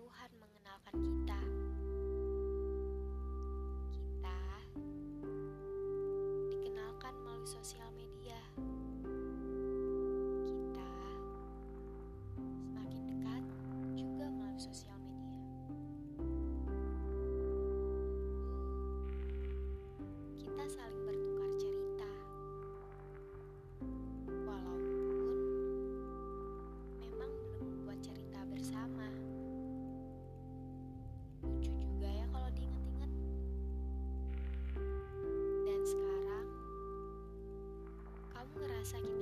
Tuhan mengenalkan kita. Kita dikenalkan melalui sosial kamu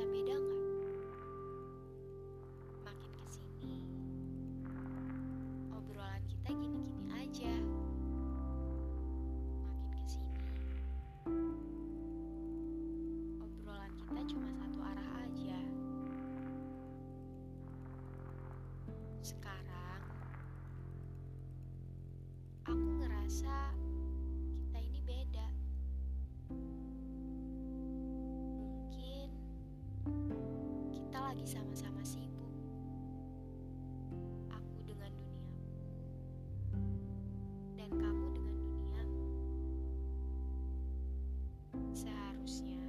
lagi sama-sama sibuk. Aku dengan duniaku, dan kamu dengan duniamu. Seharusnya,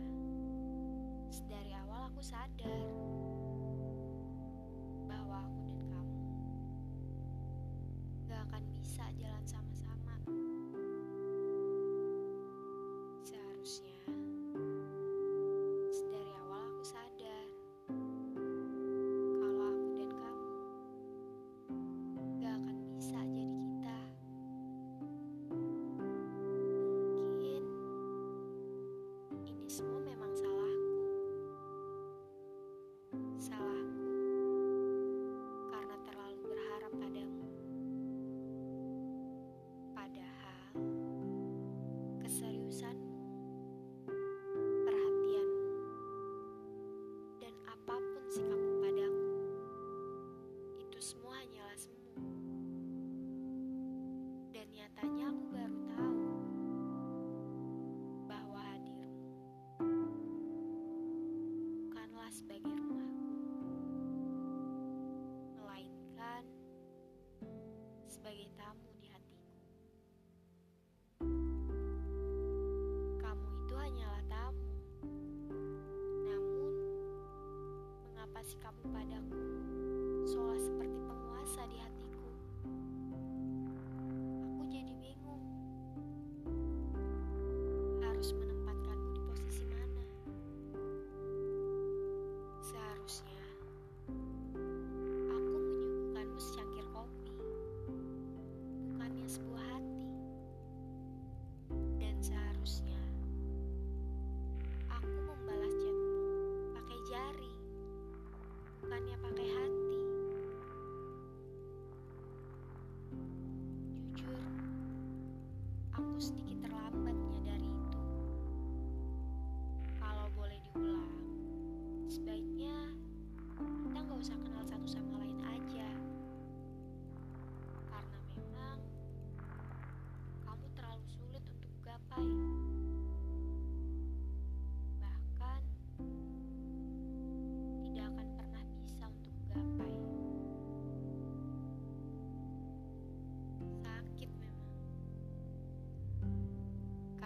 dari awal aku sadar bahwa aku dan kamu gak akan bisa jalan sama-sama. Sebagai tamu di hatiku. Kamu itu hanyalah tamu. Namun, mengapa sikapmu padaku sedikit terlambat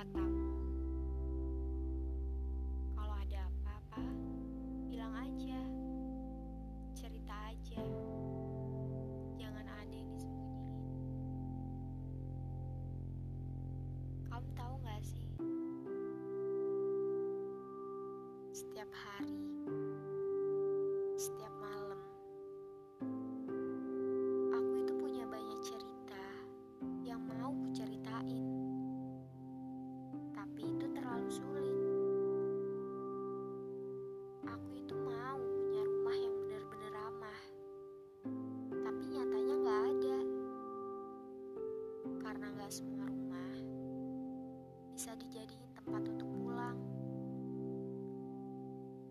Katamu, kalau ada apa-apa, bilang aja. Cerita aja. Jangan ada yang disembunyiin. Kamu tahu gak sih? Setiap hari, bisa dijadiin tempat untuk pulang.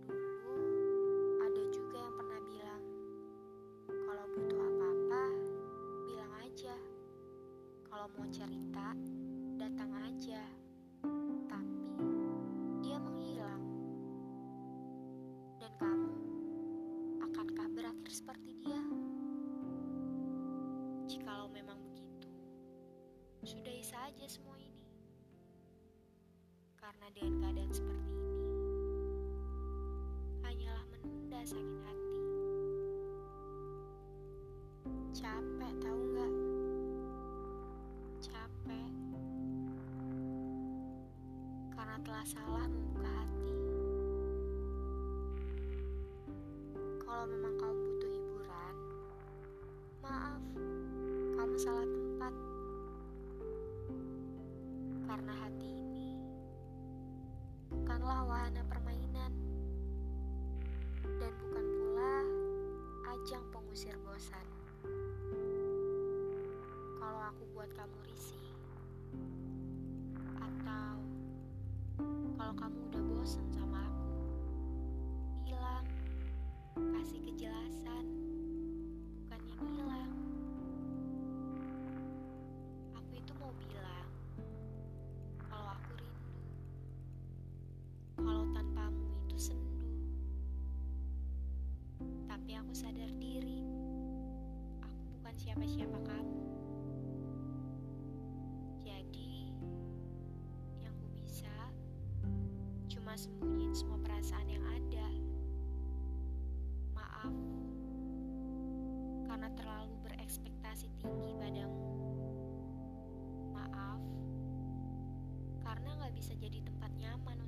Dulu ada juga yang pernah bilang, kalau butuh apa-apa, bilang aja. Kalau mau cerita, datang aja. Tapi dia menghilang. Dan kamu akankah berakhir seperti dia? Jikalau sudahi saja semua ini. Karena dengan keadaan seperti ini, hanyalah menunda sakit hati. Capek tahu nggak? Capek. Karena telah salah membuka hati. Kalau memang kamu butuh hiburan, maaf, kamu salah tempat. Karena hati bukanlah wahana permainan dan bukan pula ajang pengusir bosan. Kalau aku buat kamu risih, atau kalau kamu Tapi aku sadar diri, aku bukan siapa-siapa kamu. Jadi, yang ku bisa cuma sembunyiin semua perasaan yang ada. Maaf, karena terlalu berekspektasi tinggi padamu. Maaf, karena gak bisa jadi tempat nyaman.